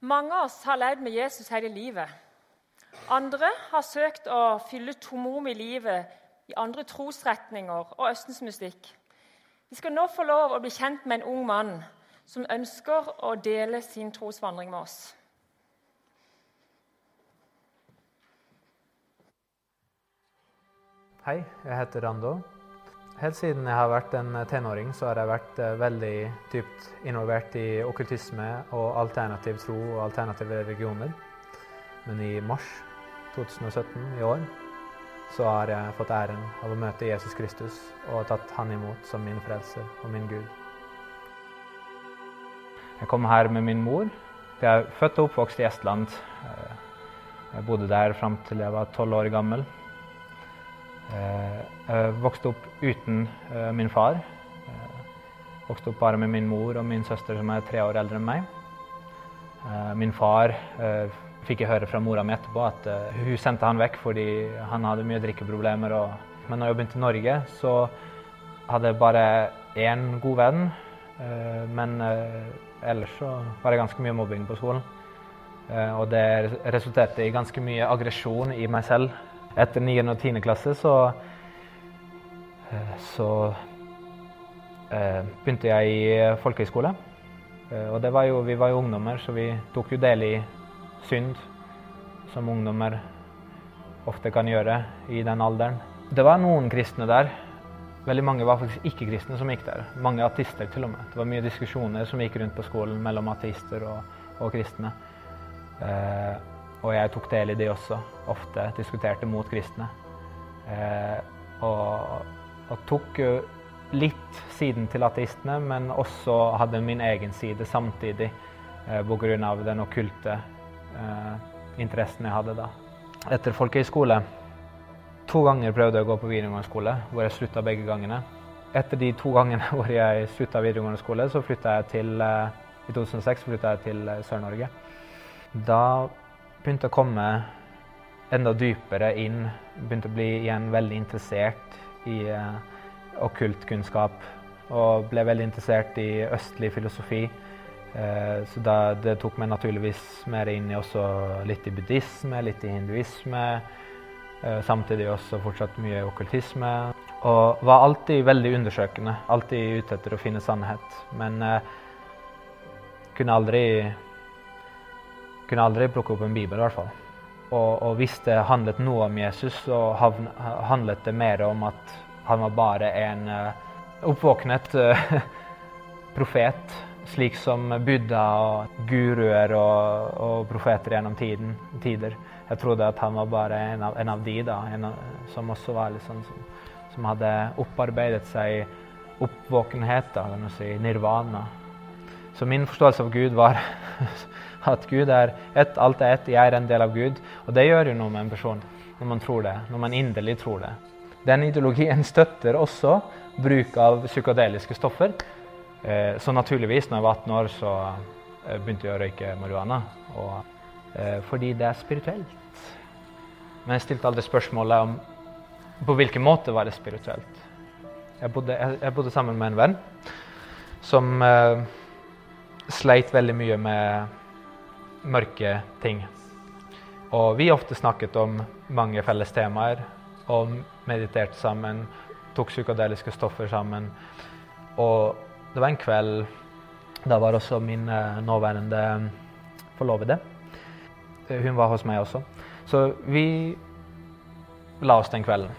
Mange av oss har levd med Jesus hele livet. Andre har søkt å fylle tomrom i livet i andre trosretninger og Østens mystikk. Vi skal nå få lov å bli kjent med en ung mann som ønsker å dele sin trosvandring med oss. Hei, jeg heter Rando. Helt siden jeg har vært en tenåring, så har jeg vært eh, veldig dypt involvert i okkultisme og alternativ tro og alternative religioner. Men i mars 2017 i år så har jeg fått æren av å møte Jesus Kristus og tatt han imot som min frelser og min Gud. Jeg kom her med min mor. Jeg er født og oppvokst i Estland. Eh, jeg bodde der fram til jeg var tolv år gammel. Eh, jeg vokste opp uten eh, min far. Jeg vokste opp bare med min mor og min søster som er tre år eldre enn meg. Min far fikk jeg høre fra mora mi etterpå at hun sendte han vekk fordi han hadde mye drikkeproblemer. Men når jeg begynte i Norge, så hadde jeg bare én god venn. Men ellers så var det ganske mye mobbing på skolen. Og det resulterte i ganske mye aggresjon i meg selv etter 9. og 10. klasse så, eh, så eh, begynte jeg i folkehøyskole. Eh, og var jo, vi var jo ungdommer, så vi tok jo del i synd, som ungdommer ofte kan gjøre i den alderen. Det var noen kristne der. Veldig mange var faktisk ikke-kristne som gikk der. Mange ateister til og med. Det var mye diskusjoner som gikk rundt på skolen mellom ateister og, og kristne. Eh, og jeg tok del i det også. Ofte diskuterte mot kristne. Eh, og, og, tok litt siden til ateistene, men også hadde min egen side samtidig eh, pga. den okkulte eh, interessen jeg hadde da. Etter folkehøyskole To ganger prøvde jeg å gå på videregående skole, hvor jeg slutta begge gangene. Etter de to gangene hvor jeg slutta videregående skole, så flytta jeg til eh, I 2006 flytta jeg til eh, Sør-Norge. Da begynte å komme enda dypere inn. Begynte å bli igjen veldig interessert i eh, okkult kunnskap. Og ble veldig interessert i østlig filosofi. Eh, så da, det tok meg naturligvis mer inn i også litt i buddhisme, litt i hinduisme. Eh, samtidig også fortsatt mye okkultisme. Og var alltid veldig undersøkende. Alltid ute etter å finne sannhet. Men kunne aldri kunne aldri plukke opp en bibel, i hvert fall. Og, og, hvis det handlet noe om Jesus, så handlet det mer om at han var bare en uh, oppvåknet uh, profet, slik som Buddha og guruer og, og profeter gjennom tiden, tider. Jeg trodde at han var bare en av, en av de, da, en av, som også var liksom, som, som, hadde opparbeidet seg oppvåkenhet, da, kan du si, nirvana. Så min forståelse av Gud var At Gud er ett, alt er ett, jeg er en del av Gud. Og det gjør jo noe med en person når man tror det, når man inderlig tror det. Den ideologien støtter også bruk av psykadeliske stoffer. Eh, så naturligvis, når jeg var 18 år, så eh, begynte jeg å røyke marihuana. Eh, fordi det er spirituelt. Men jeg stilte aldri spørsmålet om på hvilken måte var det spirituelt. Jeg bodde, jeg, jeg bodde sammen med en venn som sleit veldig mye med mørke ting. Og vi ofte snakket om mange felles temaer, og mediterte sammen, tok psykadeliske stoffer sammen. Og det var en kveld Da var også min eh, nåværende forlovede. Hun var hos meg også. Så vi la oss den kvelden.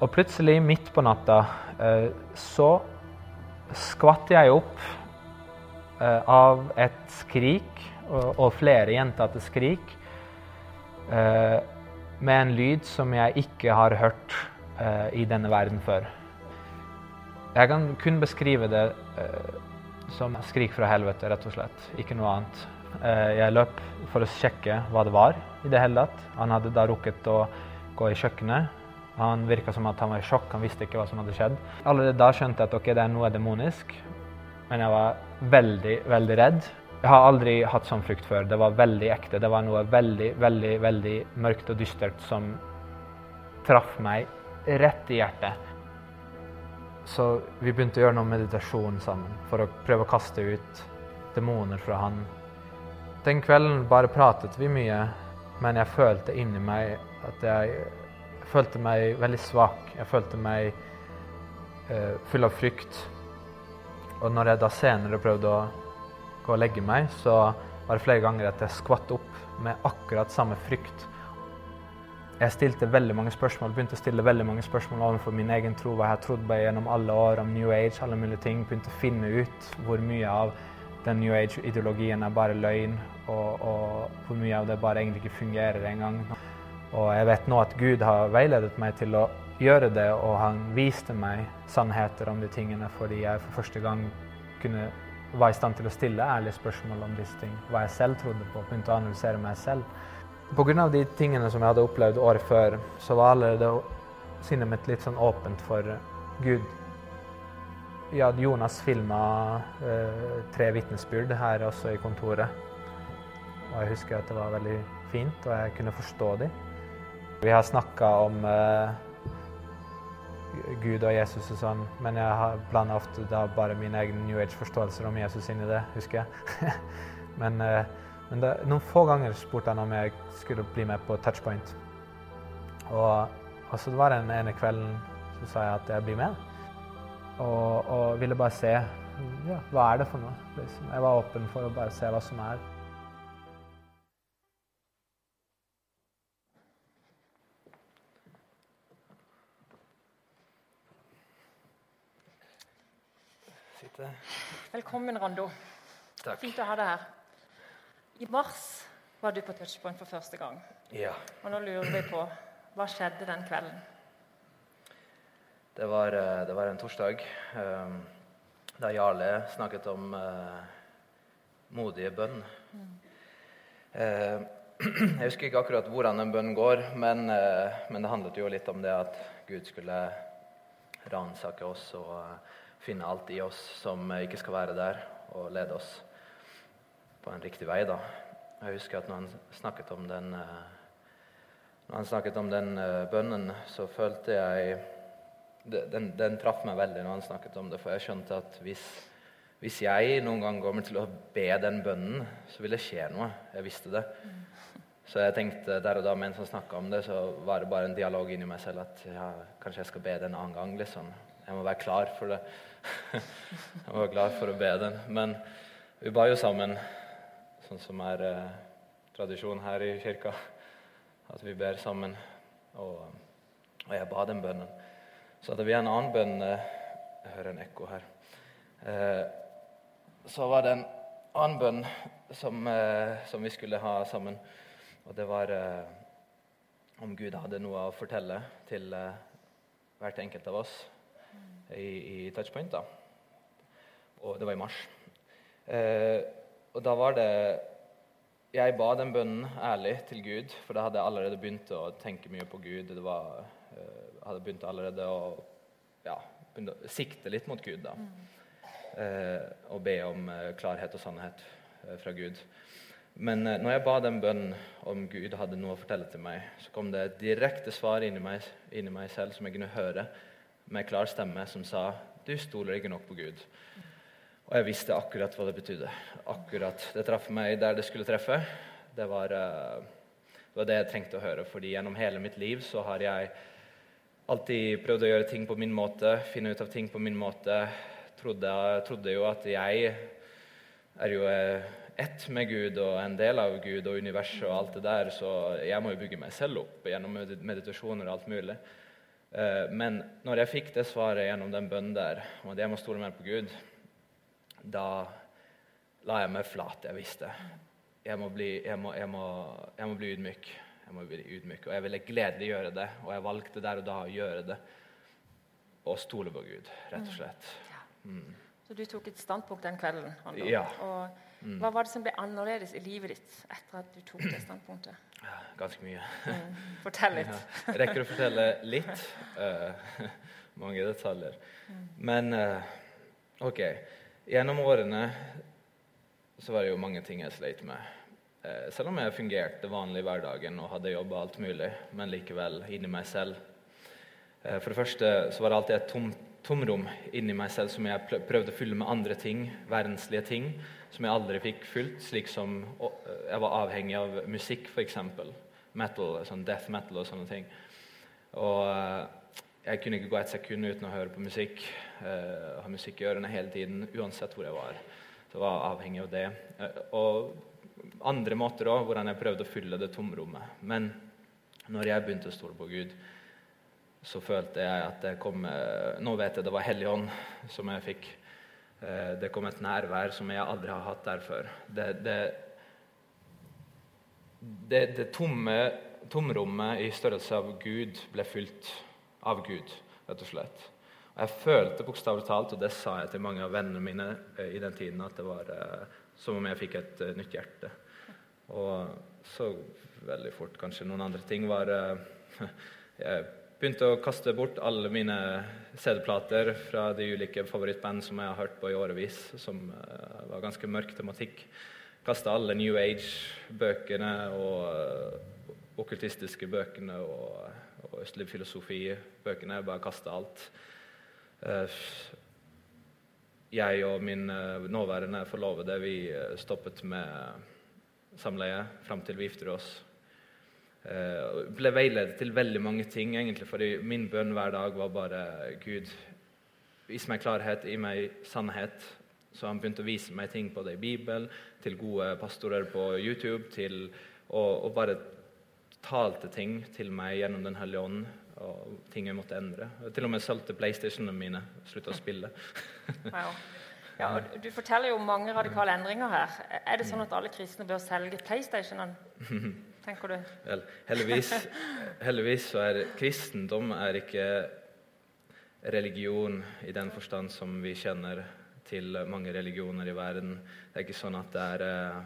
Og plutselig, midt på natta, eh, så skvatt jeg opp av et skrik og, flere gjentatte skrik eh, med en lyd som jeg ikke har hørt eh, i denne verden før. Jeg kan kun beskrive det eh, som skrik fra helvete, rett og slett. Ikke noe annet. Eh, jeg løp for å sjekke hva det var i det hele tatt. Han hadde da rukket å gå i kjøkkenet. Han virka som at han var i sjokk, han visste ikke hva som hadde skjedd. Allerede da skjønte jeg at okay, det er noe demonisk, men jeg var veldig, veldig redd. Jeg har aldri hatt sånn frykt før. Det var veldig ekte. Det var noe veldig, veldig, veldig mørkt og dystert som traff meg rett i hjertet. Så vi begynte å gjøre noe meditasjon sammen for å prøve å kaste ut demoner fra han. Den kvelden bare pratet vi mye, men jeg følte inni meg at jeg, jeg følte meg veldig svak. Jeg følte meg uh, full av frykt. Og når jeg da senere prøvde å gå og legge meg, så var det flere ganger at jeg skvatt opp med akkurat samme frykt. Jeg stilte veldig mange spørsmål, begynte å stille veldig mange spørsmål overfor min egen tro, hva jeg har trodd på gjennom alle år om New Age, alle mulige ting. Begynte å finne ut hvor mye av den New Age-ideologien er bare løgn, og, og, hvor mye av det bare egentlig ikke fungerer engang. Og jeg vet nå at Gud har veiledet meg til å gjøre det, og han viste meg sannheter om de tingene fordi jeg for første gang kunne, var i stand til å stille ærlige spørsmål om disse ting. Hva jeg selv trodde på, begynte å analysere meg selv. Pga. de tingene som jeg hadde opplevd året før, så var allerede sinnet mitt litt sånn åpent for Gud. Ja, Jonas filma eh, tre vitnesbyrd her også i kontoret. Og jeg husker at det var veldig fint, og jeg kunne forstå dem. Vi har snakka om eh, Gud og Jesus og sånn, men jeg har ofte da bare mine egne New Age-forståelser om Jesus inn i det, husker jeg. men eh, men det, noen få ganger spurte han om jeg skulle bli med på touchpoint. Og, og så var det den ene kvelden så sa jeg at jeg blir med. Og, og ville bare se ja, hva er det for noe. Liksom. Jeg var åpen for å bare se hva som er. Velkommen, Rando. Takk. Fint å ha deg her. I mars var du på touchpoint for første gang. Ja. Og nå lurer vi på hva skjedde den kvelden? Det var, eh, det var en torsdag um, da Jarle snakket om uh, modige bønn. Mm. Uh, jeg husker ikke akkurat hvordan den bønnen går, men, men, det handlet jo litt om det at Gud skulle ransake oss og finne alt i oss som ikke skal være der, og lede oss på en riktig vei. da. Jeg husker at når han snakket om den, eh, snakket om den eh, bønnen, så følte jeg den, den traff meg veldig når han snakket om det, for jeg skjønte at hvis, hvis jeg noen gang kommer til å be den bønnen, så vil det skje noe. Jeg visste det. Så jeg tenkte der og da mens han snakka om det, så var det bare en dialog inni meg selv at ja, kanskje jeg skal be det en annen gang. liksom. Jeg må være klar for det. jeg må være klar for å be den. Men vi ba jo sammen sånn som er eh, tradisjon her i kirka. At vi ber sammen. Og, og jeg ba den bønnen. Så hadde vi en annen bønn eh, Jeg hører en ekko her. Eh, så var det en annen bønn som, eh, som, vi skulle ha sammen. Og det var eh, om Gud hadde noe å fortelle til eh, hvert enkelt av oss i, i Touchpoint. da. Og det var i mars. Eh, og da var det Jeg ba den bønnen ærlig til Gud, for da hadde jeg allerede begynt å tenke mye på Gud. Det var, eh, hadde begynt allerede å ja, sikte litt mot Gud. da. Eh, og be om eh, klarhet og sannhet eh, fra Gud. Men eh, når jeg ba den bønnen om Gud hadde noe å fortelle til meg, så kom det et direkte svar inni meg, inni meg selv som jeg kunne høre med klar stemme, som sa du stoler ikke nok på Gud. Og jeg visste akkurat hva det betydde. Akkurat. Det traff meg der det skulle treffe. Det var, uh, det var, det jeg trengte å høre. fordi gjennom hele mitt liv så har jeg alltid prøvd å gjøre ting på min måte, finne ut av ting på min måte. Trodde, trodde jo at jeg er jo eh, ett med Gud og en del av Gud og universet og alt det der, så jeg må jo bygge meg selv opp gjennom meditasjoner og alt mulig. Uh, men når jeg fikk det svaret gjennom den bønnen der, om at jeg må stole mer på Gud da la jeg meg flat. Jeg visste. Jeg må bli, jeg må, jeg må, jeg må bli ydmyk. Jeg må bli ydmyk. Og jeg ville gledelig gjøre det, og jeg valgte der og da å gjøre det. Og stole på Gud, rett og slett. Mm. Så du tok et standpunkt den kvelden? Andor. Ja. Og mm. Hva var det som ble annerledes i livet ditt etter at du tok det standpunktet? Ganske mye. Mm. Fortell litt. Jeg rekker å fortelle litt. Uh, mange detaljer. Mm. Men uh, OK. Gjennom årene så var det jo mange ting jeg sleit med. Uh, selv om jeg fungerte vanlig i hverdagen og hadde jobb og alt mulig, men likevel inni meg selv. For det første så var det alltid et tomt, tomrom inni meg selv som jeg prøvde å fylle med andre ting, verdenslige ting, som jeg aldri fikk fylt, slik som jeg var avhengig av musikk, f.eks. Metal, sånn death metal og sånne ting. Og jeg kunne ikke gå et sekund uten å høre på musikk. Uh, ha musikk i ørene hele tiden, uansett hvor jeg var. Så jeg var avhengig av det. Uh, og andre måter òg, hvordan jeg prøvde å fylle det tomrommet. Men når jeg begynte å stole på Gud, så følte jeg at det kom uh, Nå vet jeg det var Hellig Ånd som jeg fikk. det kom et nærvær som jeg aldri har hatt der før. Det, det, det, det tomme tomrommet i størrelse av Gud ble fylt av Gud, rett og slett. Og jeg følte bokstavelig talt, og det sa jeg til mange av vennene mine eh, i den tiden, at det var eh, som om jeg fikk et nytt hjerte. Og så veldig fort kanskje noen andre ting var Jeg begynte å kaste bort alle mine CD-plater fra de ulike favorittband som jeg har hørt på i årevis, som uh, var ganske mørk tematikk. Kasta alle New Age-bøkene og okkultistiske bøkene og og østlig filosofi-bøkene. Bare kasta alt. Eh, jeg og min eh, nåværende forlovede vi eh, stoppet med samleie fram til vi gifter oss. Jeg ble veiledet til veldig mange ting, egentlig, fordi min bønn hver dag var bare Gud, vis meg klarhet, gi meg sannhet. Så han begynte å vise meg ting på det i Bibelen, til gode pastorer på YouTube, til å, og, bare talte ting til meg gjennom Den hellige ånd. Og ting jeg måtte endre. Til og med solgte PlayStationene mine. Slutta å spille. wow. Ja, og Du forteller jo mange radikale endringer her. Er det sånn at alle kristne bør selge PlayStationene? tenker du? Vel, heldigvis, heldigvis så er kristendom er ikke religion i den forstand som vi kjenner til mange religioner i verden. Det er ikke sånn at det er eh,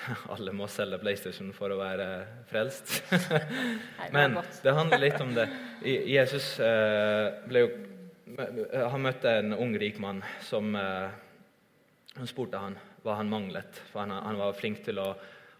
alle må selge PlayStation for å være frelst. Men det handler litt om det. Jesus eh, ble jo Han møtte en ung, rik mann som eh, Han spurte han hva han manglet. For han, han var flink til å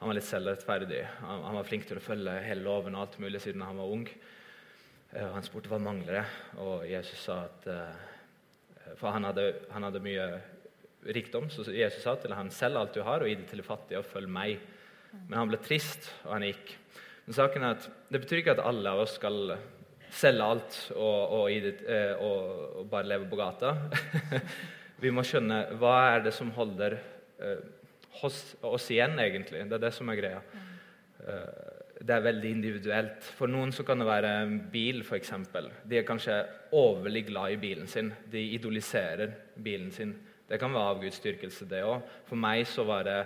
han var litt selvrettferdig. Han, han, var flink til å følge hele loven og alt mulig siden han var ung. Og han spurte hva mangler det, og Jesus sa at For han hadde, han hadde mye rikdom. Så Jesus sa til ham selg alt du har, og gi det til de fattige, og følg meg. Men han ble trist, og han gikk. Men saken er at Det betyr ikke at alle av oss skal selge alt og, og, det, eh, og, og bare leve på gata. Vi må skjønne hva er det som holder hos, oss igjen, egentlig. Det er det som er greia. Uh, det er veldig individuelt. For noen så kan det være en bil, f.eks. De er kanskje overlig glad i bilen sin. De idoliserer bilen sin. Det kan være avgudsdyrkelse, det òg. For meg så var det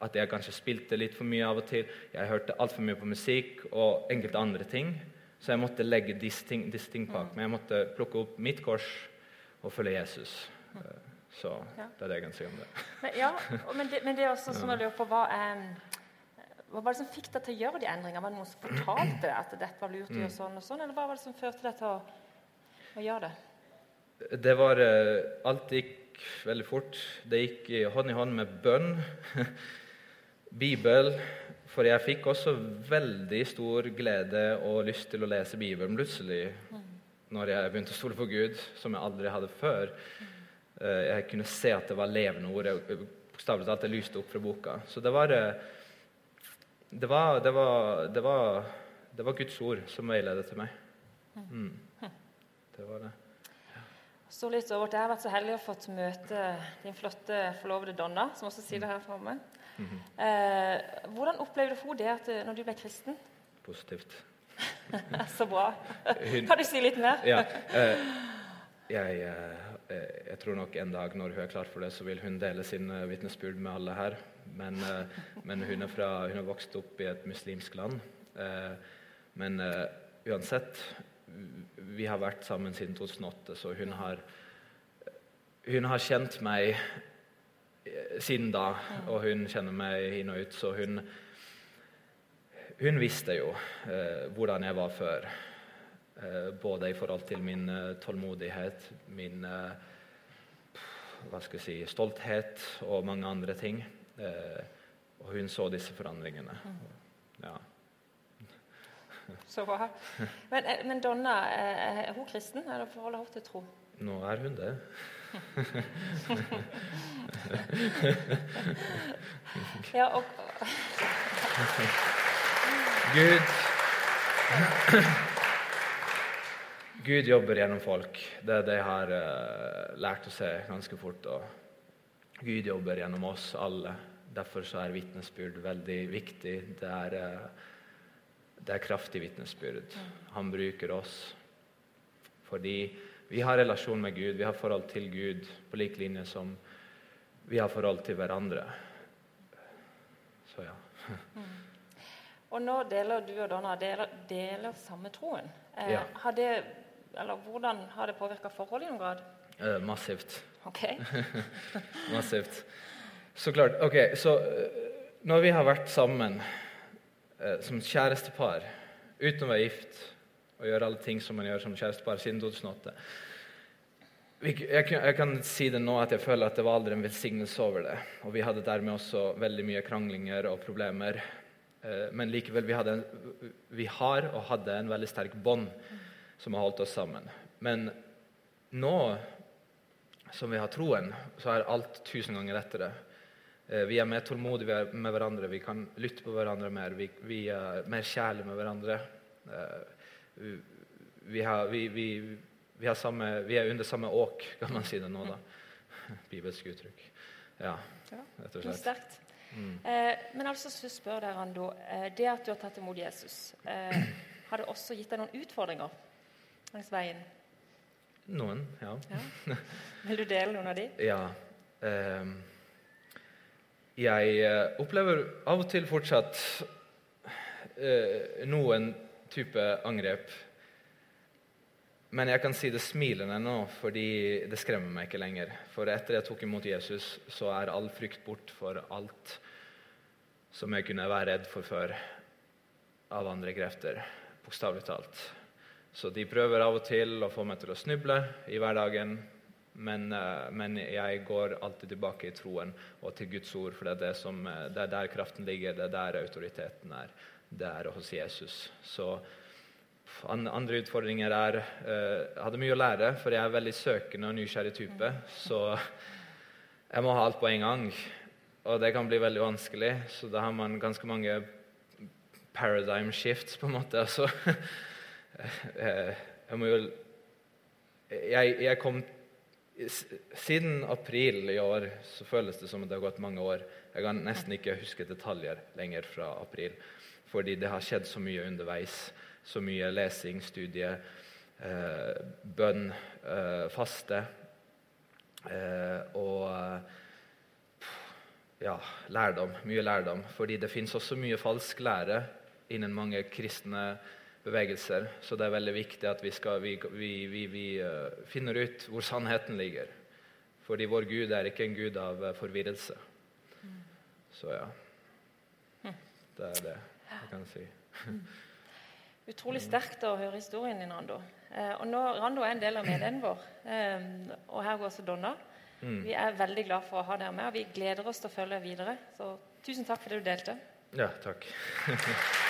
at jeg kanskje spilte litt for mye av og til. Jeg hørte altfor mye på musikk og enkelte andre ting. Så jeg måtte legge disse ting, disse ting bak meg. Jeg måtte plukke opp mitt kors og følge Jesus. Så det er det jeg kan si om det. Men, ja, men det, men det er også sånn jeg lurer på, hva, eh, hva var det som fikk deg til å gjøre de endringene? Var det noen som fortalte deg at dette var lurt å gjøre mm. sånn og sånn, eller hva var det som førte deg til å, å gjøre det? Det var eh, Alt gikk veldig fort. Det gikk hånd i hånd med bønn, Bibel. For jeg fikk også veldig stor glede og lyst til å lese Bibelen plutselig når jeg begynte å stole på Gud, som jeg aldri hadde før. Eh, jeg kunne se at det var levende ord. Bokstavelig talt det lyste opp fra boka. Så det var eh, det var, det var, det var, det var Guds ord som veiledet til meg. Mm. Det var det. Så litt over at Jeg har vært så heldig å fått møte din flotte forlovede Donna, som også sitter her framme. Mm -hmm. eh, hvordan opplevde hun det at, eh, når du ble kristen? Positivt. så bra. kan du si litt mer? ja. Eh, jeg, eh, jeg, tror nok en dag når hun er klar for det, så vil hun dele sin uh, vitnesbyrd med alle her. Men, uh, men hun, er fra, hun, er vokst opp i et muslimsk land. Men uansett vi har vært sammen siden 2008, så hun har, hun har kjent meg eh, siden da, og hun kjenner meg inn og ut. Så hun, hun visste jo eh, hvordan jeg var før. Eh, både i forhold til min eh, tålmodighet, min eh, hva skal jeg si, stolthet og mange andre ting. Og hun så disse forandringene. Ja. Så bra. Men, men Donna, er hun kristen? Eller forholder hun til tro? Nå er hun det. Ja, og, Gud Gud jobber gjennom folk. Det er det jeg har eh, lært å se ganske fort. Og Gud jobber gjennom oss alle. Derfor så er vitnesbyrd veldig viktig. Det er, eh, det er kraftig vitnesbyrd. Han bruker oss fordi vi har relasjon med Gud, vi har forhold til Gud på lik linje som vi har forhold til hverandre. Så ja. og nå deler du og Donna deler, deler samme troen. Eh, Ja. har det, eller Hvordan har det påvirka forholdet i noen grad? Eh, massivt. Ok. Massivt. Så klart. Ok, så eh, når vi har vært sammen eh, som kjærestepar uten å være gift og gjøre alle ting som man gjør som kjærestepar siden 2008 jeg, kan- jeg kan si det nå at jeg føler at det var aldri en velsignelse over det. Og vi hadde dermed også veldig mye kranglinger og problemer. Eh, men likevel, vi, en, vi har og hadde en veldig sterk bånd som har holdt oss sammen. Men nå som vi har troen, så er alt tusen ganger lettere. Eh, Vi er mer tålmodige med hverandre, vi kan lytte på hverandre mer, vi, vi er mer kjærlige med hverandre. Eh, vi- har, vi, vi, vi, har samme, vi er under samme åk, kan man si det nå, da. Bibelsk uttrykk. Ja, rett og slett. sterkt. Eh, men altså, så spør deg, Rando, det at du har tatt imot Jesus, eh, har det også gitt deg noen utfordringer langs veien? Noen, ja. Ja. Vil du dele noen av de? Ja. ehm, jeg eh, opplever av og til fortsatt eh, noen type angrep. Men jeg kan si det smilende nå, fordi det skremmer meg ikke lenger. For etter jeg tok imot Jesus, så er all frykt bort for alt som jeg kunne være redd for før av andre krefter. Bokstavelig talt. Så de prøver av og til å få meg til å snuble i hverdagen. Men, eh, men jeg går alltid tilbake i troen og til Guds ord, for det er, det, som, eh, det er der kraften ligger, det er der autoriteten er. Det er hos Jesus. Så andre utfordringer er eh, Jeg hadde mye å lære, for jeg er veldig søkende og nysgjerrig type. Så jeg må ha alt på en gang. Og det kan bli veldig vanskelig, så da har man ganske mange paradigm shifts, på en måte. Altså, jeg må jo jeg, jeg kom Siden april i år så føles det som det har gått mange år. Jeg kan nesten ikke huske detaljer lenger fra april. Fordi det har skjedd så mye underveis. Så mye lesing, studie, eh, bønn, eh, faste. Eh, og eh, ja, lærdom. Mye lærdom. Fordi det fins også mye falsk lære innen mange kristne bevegelser. Så det er veldig viktig at vi, skal, vi, vi, vi, eh, finner ut hvor sannheten ligger. Fordi vår Gud er ikke en gud av eh, forvirrelse. Så ja. Det er det jeg kan si. Utrolig sterkt å høre historien din, Rando. Eh, og nå, Rando er en del av medien vår, eh, og her går også Donna. Vi er veldig glad for å ha dere med, og vi gleder oss til å følge deg videre. Så tusen takk for det du delte. Ja, takk.